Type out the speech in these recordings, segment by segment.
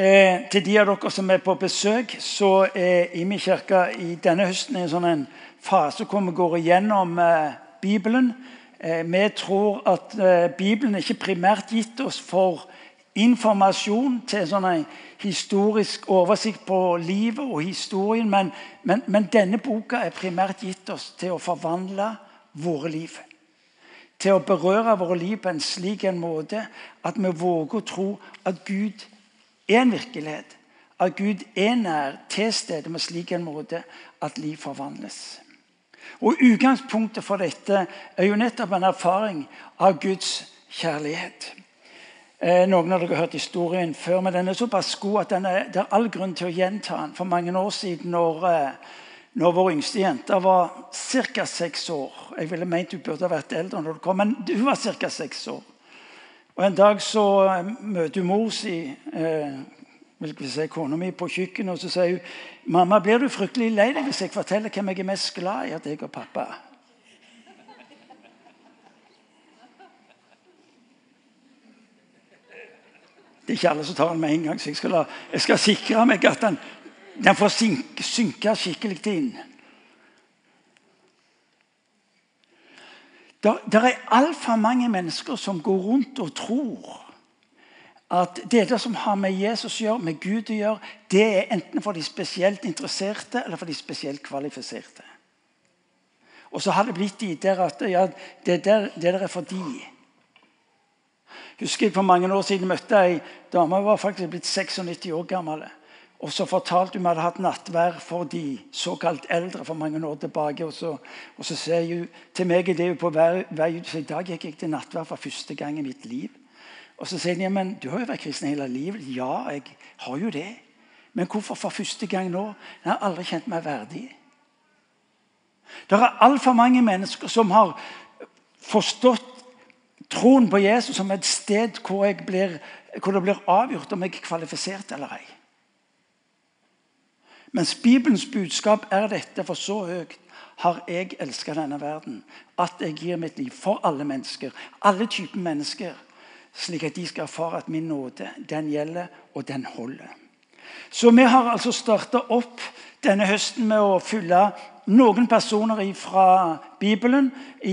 Eh, til de av dere som er på besøk, så er Imi kirke i denne høsten i en sånn fase hvor vi går igjennom eh, Bibelen. Eh, vi tror at eh, Bibelen ikke primært gitt oss for informasjon til sånn en historisk oversikt på livet og historien, men, men, men denne boka er primært gitt oss til å forvandle våre liv. Til å berøre våre liv på en slik en måte at vi våger å tro at Gud en virkelighet. At Gud er nær til stede med slik en måte at liv forvandles. Og Utgangspunktet for dette er jo nettopp en erfaring av Guds kjærlighet. Eh, noen av dere har hørt historien før, men den er såpass god at er, det er all grunn til å gjenta den. For mange år siden, når, eh, når vår yngste jente var ca. seks år Jeg ville ment hun burde vært eldre når det kom, men hun var ca. seks år. Og En dag så eh, møter hun mor si eh, si, kona mi på kjøkkenet og så sier hun, 'Mamma, blir du fryktelig lei deg hvis jeg forteller hvem jeg er mest glad i?' at jeg og pappa Det er ikke alle som tar den med en gang, så jeg skal, la, jeg skal sikre meg at den, den får synke, synke skikkelig inn. Det er altfor mange mennesker som går rundt og tror at det som har med Jesus å gjøre, med Gud å gjøre, det er enten for de spesielt interesserte eller for de spesielt kvalifiserte. Og så har det blitt de der at ja, det, der, det der er for de. Husker jeg For mange år siden møtte jeg ei dame hun var faktisk blitt 96 år gammel. Og så fortalte hun at hadde hatt nattvær for de såkalt eldre for mange år tilbake. Og så, og så sier hun til meg det er på vei, vei ut, i dag gikk jeg til nattvær for første gang i mitt liv. Og så sier hun, ja, men du har jo vært kristen hele livet. Ja, jeg har jo det. Men hvorfor for første gang nå? Jeg har aldri kjent meg verdig. Det er altfor mange mennesker som har forstått troen på Jesus som et sted hvor, blir, hvor det blir avgjort om jeg er kvalifisert eller ei. Mens Bibelens budskap er dette, for så høyt har jeg elska denne verden at jeg gir mitt liv for alle mennesker. Alle typer mennesker. Slik at de skal erfare at min nåde den gjelder, og den holder. Så vi har altså starta opp denne høsten med å fylle noen personer fra Bibelen,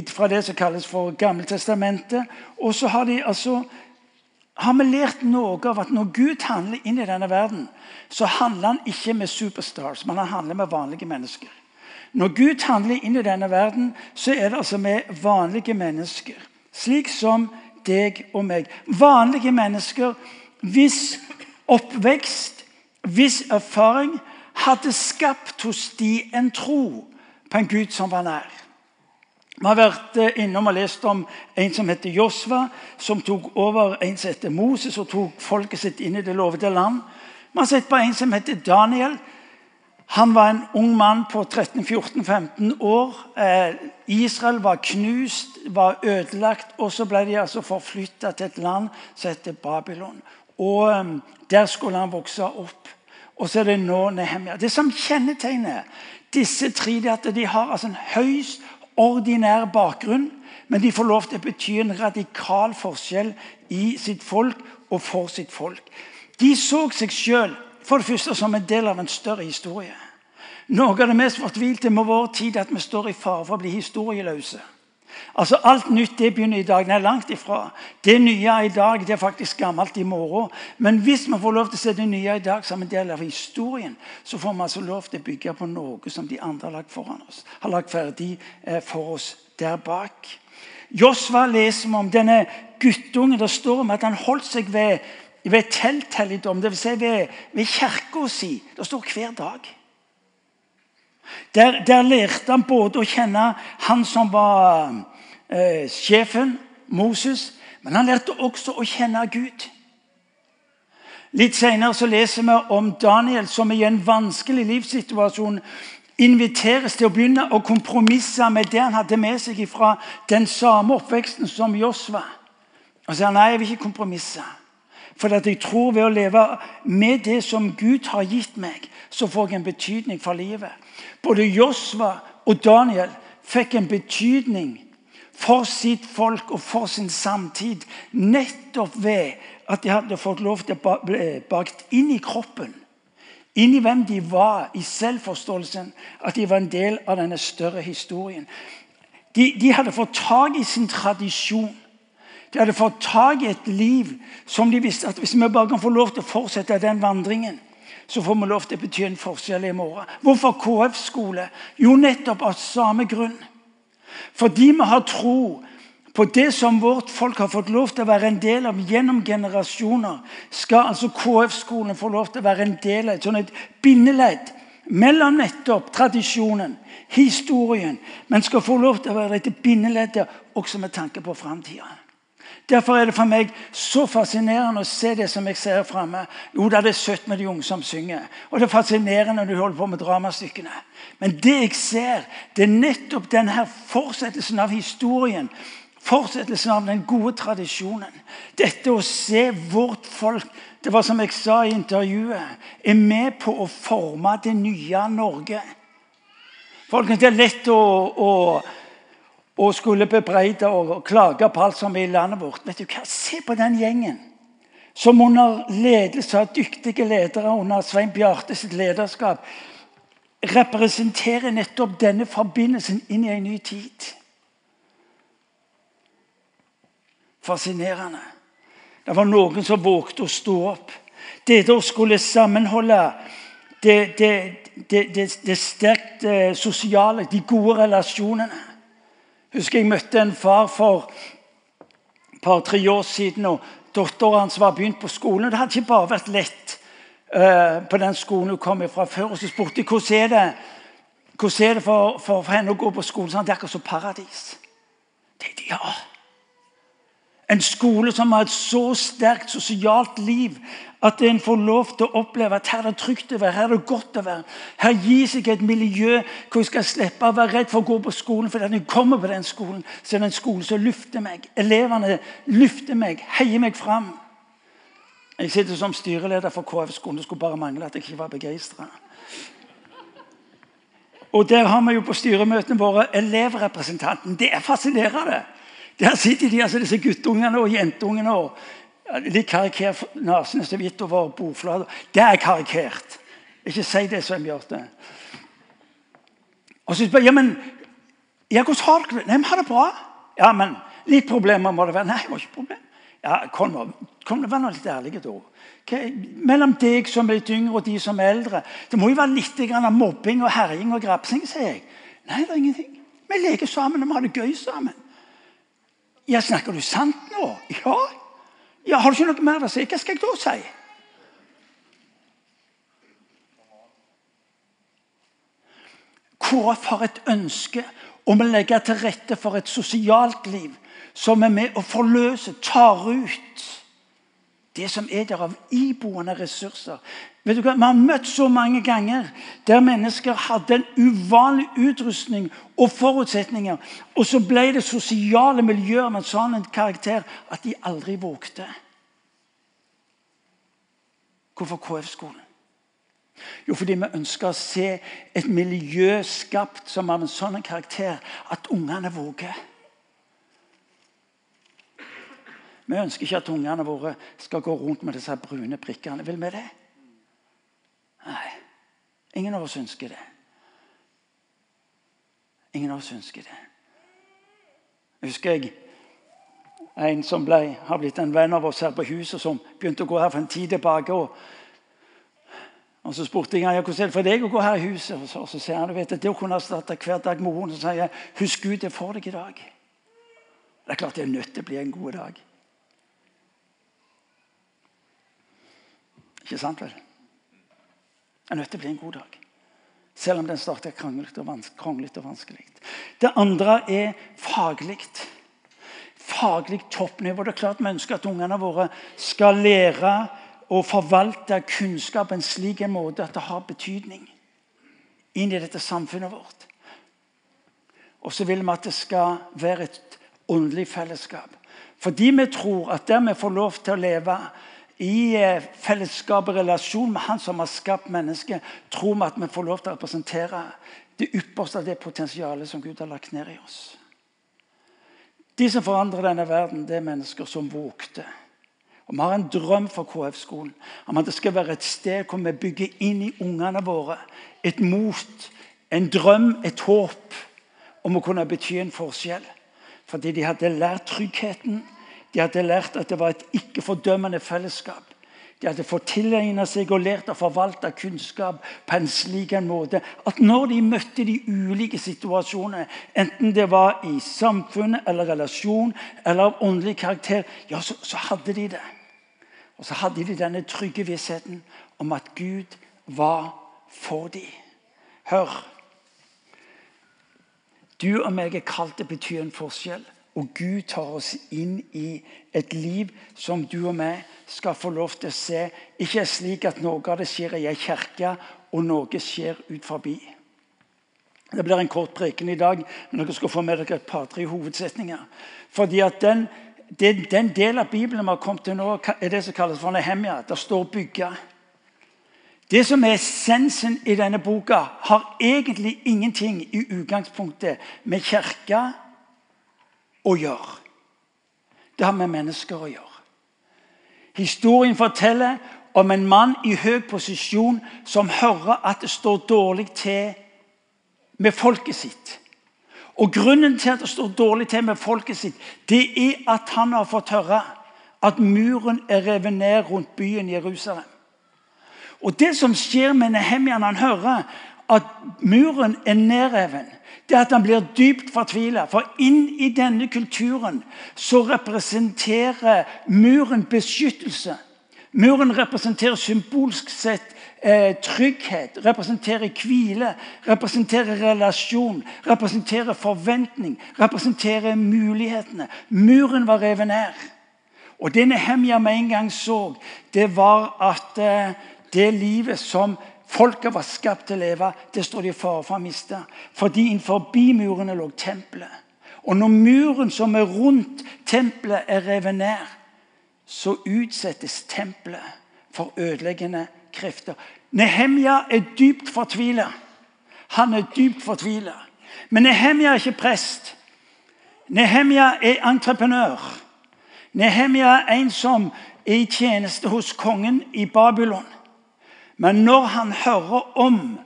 fra det som kalles for Gammeltestamentet. Og så har de altså har vi lært noe av at når Gud handler inn i denne verden, så handler han ikke med superstars, men han handler med vanlige mennesker. Når Gud handler inn i denne verden, så er det altså med vanlige mennesker. Slik som deg og meg. Vanlige mennesker hvis oppvekst, hvis erfaring hadde skapt hos de en tro på en Gud som var nær. Vi har vært eh, innom og lest om en som heter Josva, som tok over en som heter Moses, og tok folket sitt inn i det lovede land. Vi har sett på en som heter Daniel. Han var en ung mann på 13-14-15 år. Eh, Israel var knust, var ødelagt, og så ble de altså forflytta til et land som heter Babylon. Og eh, Der skulle han vokse opp. Og så er det nå Nehemia. Det som kjennetegner disse tre, er at de har altså en høyst ordinær bakgrunn, men de får lov til å bety en radikal forskjell i sitt folk og for sitt folk. De så seg sjøl for det første som en del av en større historie. Noe av det mest fortvilte med vår tid er at vi står i fare for å bli historieløse. Altså Alt nytt det begynner i dag. Nei, langt ifra. Det nye i dag det er faktisk gammelt i morgen. Men hvis vi får lov til å se det nye i dag som en del av historien, så får vi altså lov til å bygge på noe som de andre har lagt foran oss. Har lagt ferdig eh, for oss der bak. Josva leser om denne guttungen. Det står om at han holdt seg ved, ved telthelligdom, dvs. Si ved, ved kirka si. Det står hver dag. Der, der, lærte han både å kjenne han som var eh, sjefen, Moses, men han lærte også å kjenne Gud. Litt senere leser vi om Daniel som i en vanskelig livssituasjon inviteres til å begynne å kompromisse med det han hadde med seg fra den samme oppveksten som Josva. Og sier nei, jeg vil ikke kompromisse. For jeg tror ved å leve med det som Gud har gitt meg, så får jeg en betydning for livet. Både Josva og Daniel fikk en betydning for sitt folk og for sin samtid nettopp ved at de hadde fått lov til å bli bakt inn i kroppen. Inn i hvem de var, i selvforståelsen. At de var en del av denne større historien. De, de hadde fått tak i sin tradisjon. De hadde fått tak i et liv som de visste at hvis vi bare kan få lov til å fortsette den vandringen, så får vi lov til å bety en forskjell i morgen. Hvorfor KF-skole? Jo, nettopp av samme grunn. Fordi vi har tro på det som vårt folk har fått lov til å være en del av gjennom generasjoner, skal altså KF-skolen få lov til å være en del av et, sånn bindeledd mellom nettopp tradisjonen, historien, men skal få lov til å være dette bindeleddet også med tanke på framtida. Derfor er det for meg så fascinerende å se det som jeg ser framme. Jo da, det er søtt med de unge som synger, og det er fascinerende når du holder på med dramastykkene. Men det jeg ser, det er nettopp denne fortsettelsen av historien. Fortsettelsen av den gode tradisjonen. Dette å se vårt folk det var som jeg sa i intervjuet, er med på å forme det nye Norge. Folkens, Det er lett å, å og skulle bebreide og klage på alt som er i landet vårt. Vet du hva? Se på den gjengen som under ledelse av dyktige ledere under Svein Bjarte sitt lederskap representerer nettopp denne forbindelsen inn i en ny tid. Fascinerende. Det var noen som vågte å stå opp. Det å skulle sammenholde det, det, det, det sterkt eh, sosiale, de gode relasjonene husker jeg møtte en far for et par-tre år siden. og Datteren hans var begynt på skolen. Det hadde ikke bare vært lett uh, på den skolen hun kom fra før. og Så spurte jeg hvordan er det, hvordan er det for, for, for, henne å gå på skolen. Sånn, det er akkurat som paradis. Det er ja. En skole som har et så sterkt sosialt liv at en får lov til å oppleve at her er det trygt å være, her er det godt å være. Her gis jeg et miljø hvor jeg skal slippe å være redd for å gå på skolen. For når jeg kommer på den skolen, så er det en skole som løfter meg. Elevene løfter meg, heier meg fram. Jeg sitter som styreleder for KF-skolen. Det skulle bare mangle at jeg ikke var begeistra. Og der har vi jo på styremøtene våre elevrepresentanten. Det er fascinerende. Der sitter de, altså disse guttungene og jentungene og Litt karikert. Nesen er så vidt over bordflata. Det er karikert. Ikke si det, Svein Bjarte. Og så spør jeg ja, men, ja, hvordan har dere det? Nei, vi har det bra. Ja, men litt problemer må det være. Nei, det var ikke problem. Ja, Kom, kom Vær nå litt ærlig, da. Okay. Mellom deg som er litt yngre, og de som er eldre. Det må jo være litt av mobbing og herjing og grapsing, sier jeg. Nei, det er ingenting. Vi leker sammen og vi har det gøy sammen. Ja, Snakker du sant nå? Ja. Ja, Har du ikke noe mer å si? Hva skal jeg da si? KrF har et ønske om å legge til rette for et sosialt liv som er med å forløse, tar ut det som er der av iboende ressurser. Vet du hva? Vi har møtt så mange ganger der mennesker hadde en uvanlig utrustning og forutsetninger. Og så ble det sosiale miljøer med sånn en karakter at de aldri vågte. Hvorfor KF-skolen? Jo, fordi vi ønsker å se et miljø skapt som av en sånn karakter at ungene våger. Vi ønsker ikke at ungene våre skal gå rundt med disse brune prikkene. Vil vi det? Nei. Ingen av oss ønsker det. Ingen av oss ønsker det. Jeg husker jeg en som ble, har blitt en venn av oss her på huset, som begynte å gå her for en tid tilbake. og og Så spurte jeg ja, hvordan er det for deg å gå her i huset. Og så, og så sier han vet, det å kunne erstatte hver dag med henne, så sier jeg husk Gud er for deg i dag. Det er klart det er nødt til å bli en god dag. Ikke sant, vel? Det er nødt til å bli en god dag. Selv om den starter kranglete og, og vanskelig. Det andre er faglig. Faglig toppnivå. Det er klart Vi ønsker at ungene våre skal lære å forvalte kunnskap på en slik måte at det har betydning inn i dette samfunnet vårt. Og så vil vi at det skal være et åndelig fellesskap. Fordi vi tror at der vi får lov til å leve i eh, fellesskap og relasjon med Han som har skapt mennesket, tror vi at vi får lov til å representere det ypperste av det potensialet som Gud har lagt ned i oss. De som forandrer denne verden, det er mennesker som vågte Og Vi har en drøm for KF-skolen om at det skal være et sted hvor vi bygger inn i ungene våre et mot, en drøm, et håp om å kunne bety en forskjell. Fordi de hadde lært tryggheten, de hadde lært at det var et ikke-fordømmende fellesskap. De hadde fått tilegna seg og lært å forvalte kunnskap på en slik en måte at når de møtte de ulike situasjonene, enten det var i samfunnet eller relasjon eller av åndelig karakter, ja, så, så hadde de det. Og så hadde de denne trygge vissheten om at Gud var for dem. Hør. Du og meg er kalt til å bety en forskjell. Og Gud tar oss inn i et liv som du og meg skal få lov til å se. Ikke slik at noe av det skjer i ei kirke, og noe skjer ut forbi. Det blir en kort preken i dag, men dere skal få med dere et par-tre hovedsetninger. Fordi at den, den, den delen av Bibelen vi har kommet til nå, er det som kalles for Nehemia. Der står 'bygge'. Det som er essensen i denne boka, har egentlig ingenting i utgangspunktet med kirka å gjøre. Det har med mennesker å gjøre. Historien forteller om en mann i høy posisjon som hører at det står dårlig til med folket sitt. Og Grunnen til at det står dårlig til med folket sitt, det er at han har fått høre at muren er revet ned rundt byen Jerusalem. Og Det som skjer med Nehemia han hører at muren er nedreven, det er at han blir dypt fortvila. For inn i denne kulturen så representerer muren beskyttelse. Muren representerer symbolsk sett eh, trygghet, representerer hvile, representerer relasjon, representerer forventning, representerer mulighetene. Muren var revet ned. Og det Nehemja med en gang så, det var at eh, det livet som folket var skapt til å leve, det står de i fare for å miste. Fordi innenfor murene lå tempelet. Og når muren som er rundt tempelet, er revet ned, så utsettes tempelet for ødeleggende krefter. Nehemja er dypt fortvila. Han er dypt fortvila. Men Nehemja er ikke prest. Nehemja er entreprenør. Nehemja er en som er i tjeneste hos kongen i Babylon. Men når han hører om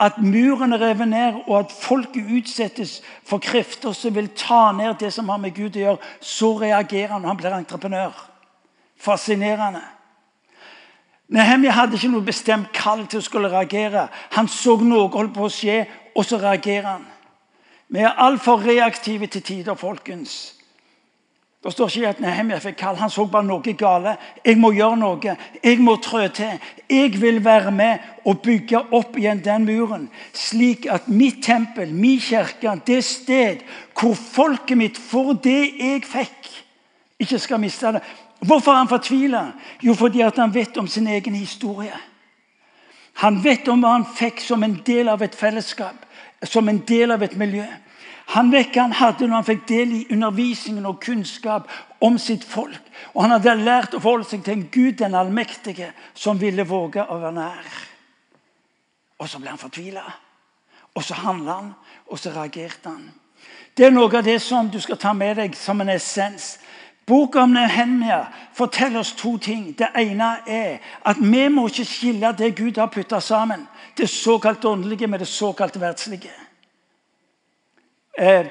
at muren er revet ned, og at folket utsettes for krefter som vil ta ned det som har med Gud å gjøre, så reagerer han. Han blir entreprenør. Fascinerende. Nehemja hadde ikke noe bestemt kall til å skulle reagere. Han så noe holdt på å skje, og så reagerer han. Vi er altfor reaktive til tider, folkens. Det står ikke at Nehemia fikk kall. Han så bare noe gale. Jeg må gjøre noe. Jeg må trø til. Jeg vil være med og bygge opp igjen den muren, slik at mitt tempel, min kirke, det sted hvor folket mitt får det jeg fikk, ikke skal miste det. Hvorfor er han fortvila? Jo, fordi han vet om sin egen historie. Han vet om hva han fikk som en del av et fellesskap, som en del av et miljø. Han vekket han hadde når han fikk del i undervisningen og kunnskap om sitt folk. Og han hadde lært å forholde seg til en Gud den allmektige som ville våge å være nær. Og så ble han fortvila. Og så handla han, og så reagerte han. Det er noe av det som du skal ta med deg som en essens. Boka om Nehemia forteller oss to ting. Det ene er at vi må ikke skille det Gud har putta sammen, det såkalt åndelige med det såkalt verdslige. Eh,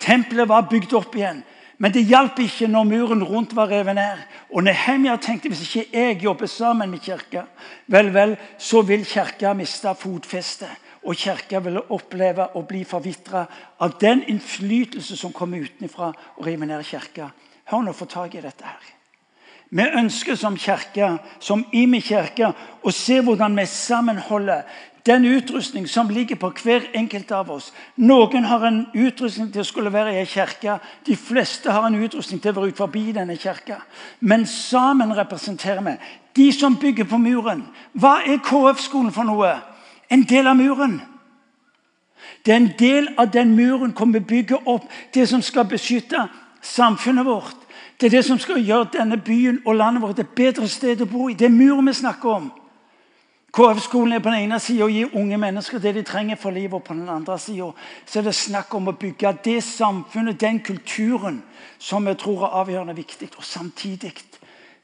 tempelet var bygd opp igjen. Men det hjalp ikke når muren rundt var revet ned. Og Nehemia tenkte hvis ikke jeg jobber sammen med kirka, vel, vel, så vil kirka miste fotfestet. Og kirka vil oppleve å bli forvitra av den innflytelse som kommer utenfra og river ned kirka. Hør nå, få tak i dette her. Vi ønsker som kirke, som Imi kirke, å se hvordan vi sammenholder den utrustning som ligger på hver enkelt av oss. Noen har en utrustning til å skulle være i en kirke. De fleste har en utrustning til å være ut forbi denne kirka. Men sammen representerer vi de som bygger på muren. Hva er KF-skolen for noe? En del av muren. Det er en del av den muren hvor vi bygger opp det som skal beskytte samfunnet vårt. Det er det som skal gjøre denne byen og landet vårt et bedre sted å bo i. Det er muren vi snakker om. KF-skolen er på den ene sida å gi unge mennesker det de trenger for livet. Og på den andre sida er det snakk om å bygge det samfunnet, den kulturen, som vi tror er avgjørende viktig. Og samtidig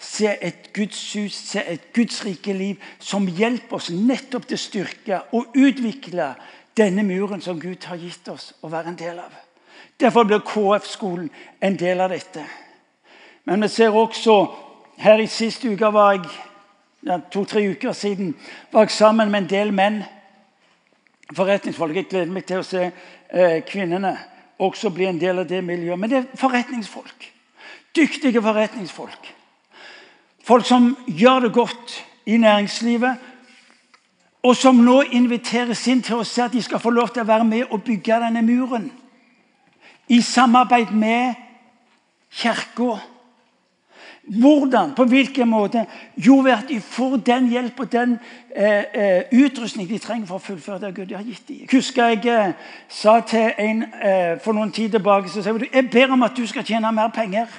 se et Guds se et Guds rike liv, som hjelper oss nettopp til å styrke og utvikle denne muren som Gud har gitt oss å være en del av. Derfor blir KF-skolen en del av dette. Men vi ser også Her i siste uke var jeg to-tre uker siden var jeg sammen med en del menn. Forretningsfolk. Jeg gleder meg til å se eh, kvinnene også bli en del av det miljøet. Men det er forretningsfolk. Dyktige forretningsfolk. Folk som gjør det godt i næringslivet, og som nå inviteres inn til å se at de skal få lov til å være med og bygge denne muren. I samarbeid med Kirka. Hvordan? På hvilken måte? Jo, ved at de får den hjelp og den eh, eh, utrustning de trenger for å fullføre det Gud har gitt dem. Jeg husker jeg eh, sa til en eh, for noen tid tilbake så sa jeg, jeg ber om at du skal tjene mer penger.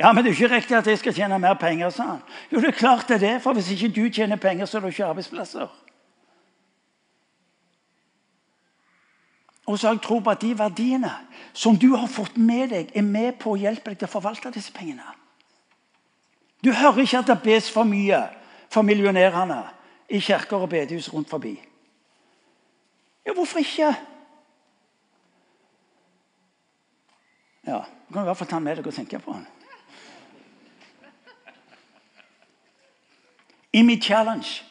Ja, men det er ikke riktig at jeg skal tjene mer penger, sa han. Jo, det er klart det er det, for hvis ikke du tjener penger, så er det ikke arbeidsplasser. Og så har jeg tro på at de verdiene som du har fått med deg, er med på å hjelpe deg til å forvalte disse pengene. Du hører ikke at det bes for mye for millionærene i kirker og bedehus rundt forbi. Ja, hvorfor ikke? Ja, Du kan i hvert fall ta med deg og tenke på den. I mitt challenge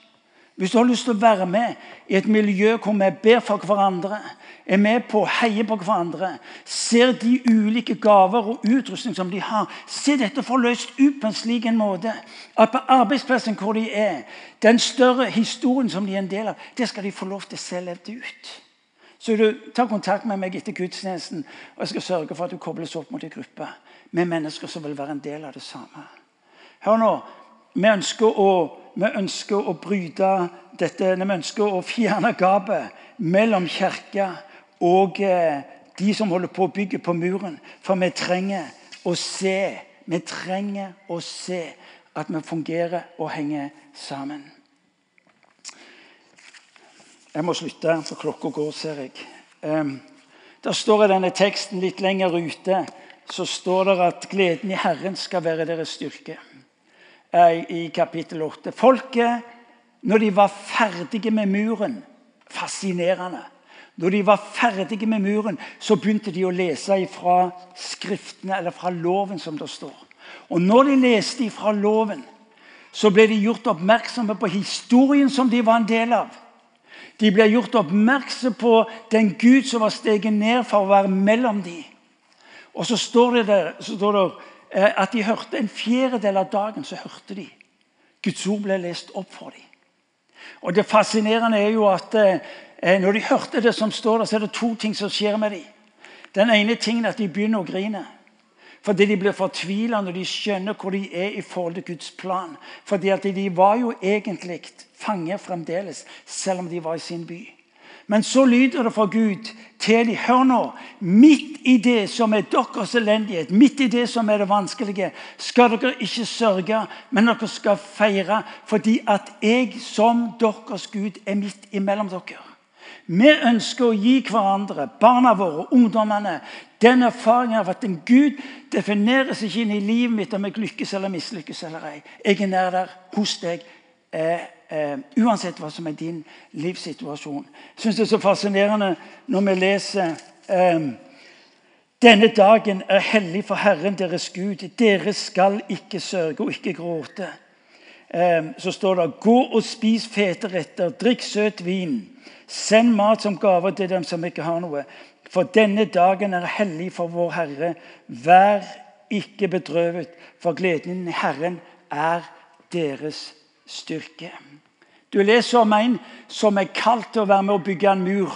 hvis du har lyst til å være med i et miljø hvor vi ber for hverandre, er med på å heie på hverandre, ser de ulike gaver og utrustning som de har, se dette forløst ut på en slik en måte at på arbeidsplassen hvor de er, den større historien som de er en del av, det skal de få lov til å se levd ut. Så du tar kontakt med meg etter gudstjenesten, og jeg skal sørge for at du kobles opp mot en gruppe med mennesker som vil være en del av det samme. Hør nå, vi ønsker å vi ønsker å bryte dette, vi ønsker å fjerne gapet mellom kirka og eh, de som holder på å bygge på muren. For vi trenger å se. Vi trenger å se at vi fungerer og henger sammen. Jeg må slutte, for klokka går, ser jeg. Um, der står i denne teksten litt lenger ute så står det at gleden i Herren skal være deres styrke i kapittel 8. Folket, når de var ferdige med muren Fascinerende. Når de var ferdige med muren, så begynte de å lese fra Skriftene, eller fra loven, som det står. Og når de leste fra loven, så ble de gjort oppmerksomme på historien som de var en del av. De ble gjort oppmerksom på den Gud som var steget ned for å være mellom dem. Og så står det der, så står det Eh, at de hørte en fjerdedel av dagen så hørte de. Guds ord ble lest opp for dem. Og Det fascinerende er jo at eh, når de hørte det som står der, så er det to ting som skjer med dem. Den ene tingen er at de begynner å grine. Fordi de blir fortvila når de skjønner hvor de er i forhold til Guds plan. Fordi at de var jo egentlig fanger fremdeles, selv om de var i sin by. Men så lyder det fra Gud til de, hør nå, midt i det som er deres elendighet, midt i det som er det vanskelige, skal dere ikke sørge, men dere skal feire, fordi at jeg som deres Gud er midt imellom dere. Vi ønsker å gi hverandre, barna våre, ungdommene, den erfaringen av at en Gud defineres ikke inn i livet mitt om jeg lykkes eller mislykkes eller ei. Jeg er nær der hos deg. Eh, eh, uansett hva som er din livssituasjon. Jeg syns det er så fascinerende når vi leser eh, denne dagen er hellig for Herren deres Gud. Dere skal ikke sørge og ikke gråte. Eh, så står det gå og spis fete retter, drikk søt vin. Send mat som gaver til dem som ikke har noe. For denne dagen er hellig for vår Herre. Vær ikke bedrøvet, for gleden i Herren er deres styrke. Du leser om en som er kalt til å være med å bygge en mur.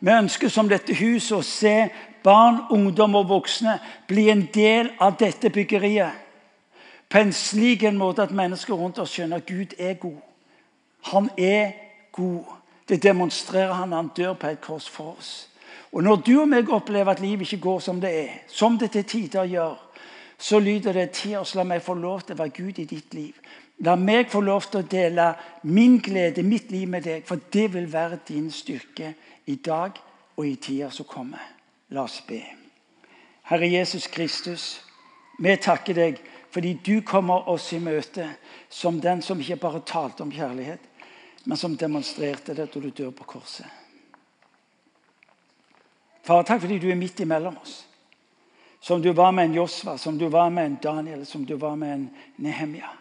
Vi ønsker som dette huset å se barn, ungdom og voksne bli en del av dette byggeriet. På en slik en måte at mennesker rundt oss skjønner at Gud er god. Han er god. Det demonstrerer han når han dør på et kors for oss. Og Når du og meg opplever at livet ikke går som det er, som det til tider gjør, så lyder det til oss la meg få lov til å være Gud i ditt liv. La meg få lov til å dele min glede, mitt liv med deg, for det vil være din styrke i dag og i tida som kommer. La oss be. Herre Jesus Kristus, vi takker deg Fordi du kommer oss i møte som den som ikke bare talte om kjærlighet, men som demonstrerte det da du dør på korset. Far, takk fordi du er midt imellom oss. Som du var med en Josva, som du var med en Daniel, som du var med en Nehemia.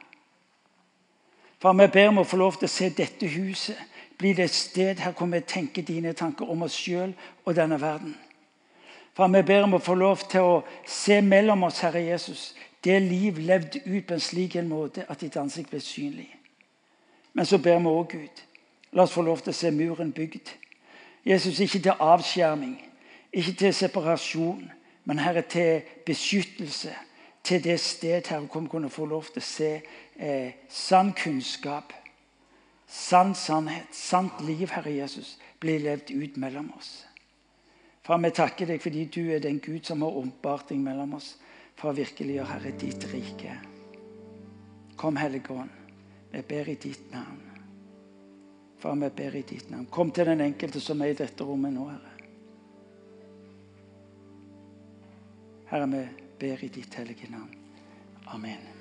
Far, vi ber om å få lov til å se dette huset bli det et sted her hvor vi tenker dine tanker om oss sjøl og denne verden. Far, vi ber om å få lov til å se mellom oss, Herre Jesus, det liv levd ut på en slik en måte at ditt ansikt ble synlig. Men så ber vi òg, Gud, la oss få lov til å se muren bygd. Jesus, ikke til avskjerming, ikke til separasjon, men Herre, til beskyttelse. Til det sted her hvor vi kunne få lov til å se eh, sann kunnskap, sann sannhet, sant liv, Herre Jesus, bli levd ut mellom oss. Far, vi takker deg fordi du er den Gud som har åpenbart deg mellom oss for å virkeliggjøre, Herre, ditt rike. Kom, Hellige Ånd. Vi ber i ditt navn. Far, vi ber i ditt navn. Kom til den enkelte som er i dette rommet nå, Herre. Herre, vi ber i ditt hellige navn. Amen.